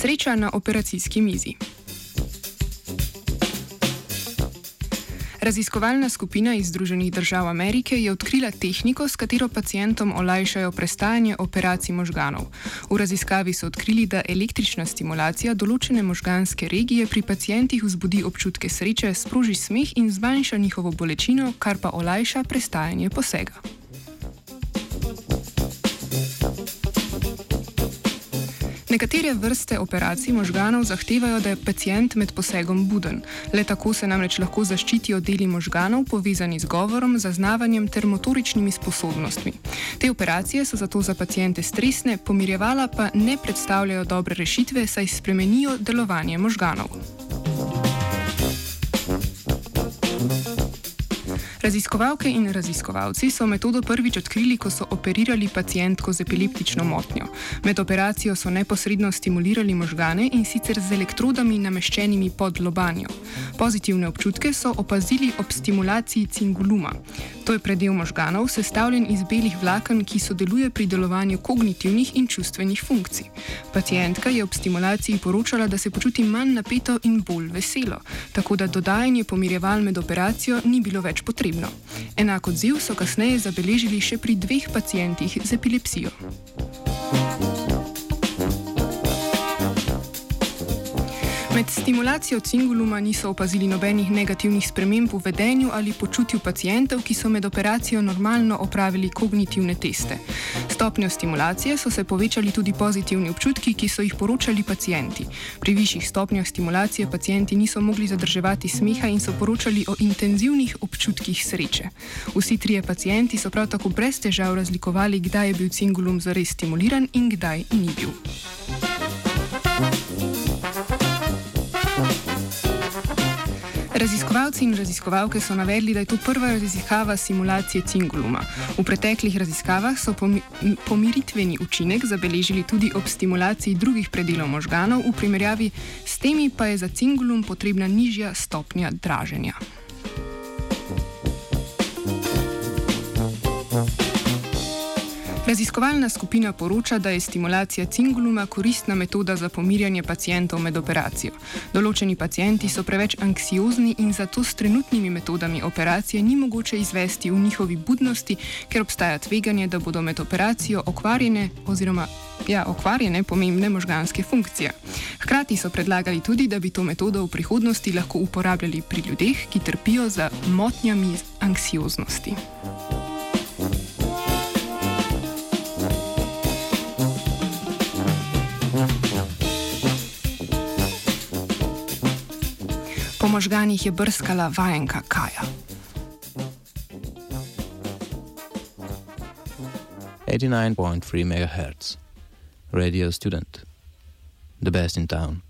Sreča na operacijski mizi. Raziskovalna skupina iz Združenih držav Amerike je odkrila tehniko, s katero pacijentom olajšajo prestajanje operacij možganov. V raziskavi so odkrili, da električna stimulacija določene možganske regije pri pacijentih vzbudi občutke sreče, sproži smeh in zmanjša njihovo bolečino, kar pa olajša prestajanje posega. Nekatere vrste operacij možganov zahtevajo, da je pacijent med posegom buden. Le tako se namreč lahko zaščitijo deli možganov povezani z govorom, zaznavanjem ter motoričnimi sposobnostmi. Te operacije so zato za pacijente stresne, pomirjevala pa ne predstavljajo dobre rešitve, saj spremenijo delovanje možganov. Raziskovalke in raziskovalci so metodo prvič odkrili, ko so operirali pacijentko z epileptično motnjo. Med operacijo so neposredno stimulirali možgane in sicer z elektrodami nameščenimi pod lobanjo. Pozitivne občutke so opazili ob stimulaciji cinguluma. To je predel možganov, sestavljen iz belih vlaken, ki sodeluje pri delovanju kognitivnih in čustvenih funkcij. Pacijentka je ob stimulaciji poročala, da se počuti manj napeto in bolj veselo, tako da dodajanje pomirjeval med operacijo ni bilo več potrebno. Enak odziv so kasneje zabeležili še pri dveh pacijentih z epilepsijo. Med stimulacijo cinguluma niso opazili nobenih negativnih sprememb v vedenju ali počutju pacijentov, ki so med operacijo normalno opravili kognitivne teste. Stopnjo stimulacije so se povečali tudi pozitivni občutki, ki so jih poročali pacijenti. Pri višjih stopnjah stimulacije pacijenti niso mogli zadrževati smeha in so poročali o intenzivnih občutkih sreče. Vsi trije pacijenti so prav tako brez težav razlikovali, kdaj je bil cingulum zares stimuliran in kdaj ni bil. Raziskovalci in raziskovalke so navedli, da je to prva raziskava simulacije cinguluma. V preteklih raziskavah so pomi pomiritveni učinek zabeležili tudi ob stimulaciji drugih predelov možganov, v primerjavi s temi pa je za cingulum potrebna nižja stopnja draženja. Raziskovalna skupina poroča, da je stimulacija cinguluma koristna metoda za pomirjanje pacijentov med operacijo. Določeni pacijenti so preveč anksiozni in zato s trenutnimi metodami operacije ni mogoče izvesti v njihovi budnosti, ker obstaja tveganje, da bodo med operacijo okvarjene oziroma ja, okvarjene pomembne možganske funkcije. Hkrati so predlagali tudi, da bi to metodo v prihodnosti lahko uporabljali pri ljudeh, ki trpijo za motnjami anksioznosti. Po možganjih je brskala vajenka Kaja. Eighty-nine point three megahertz, radio student, the best in town.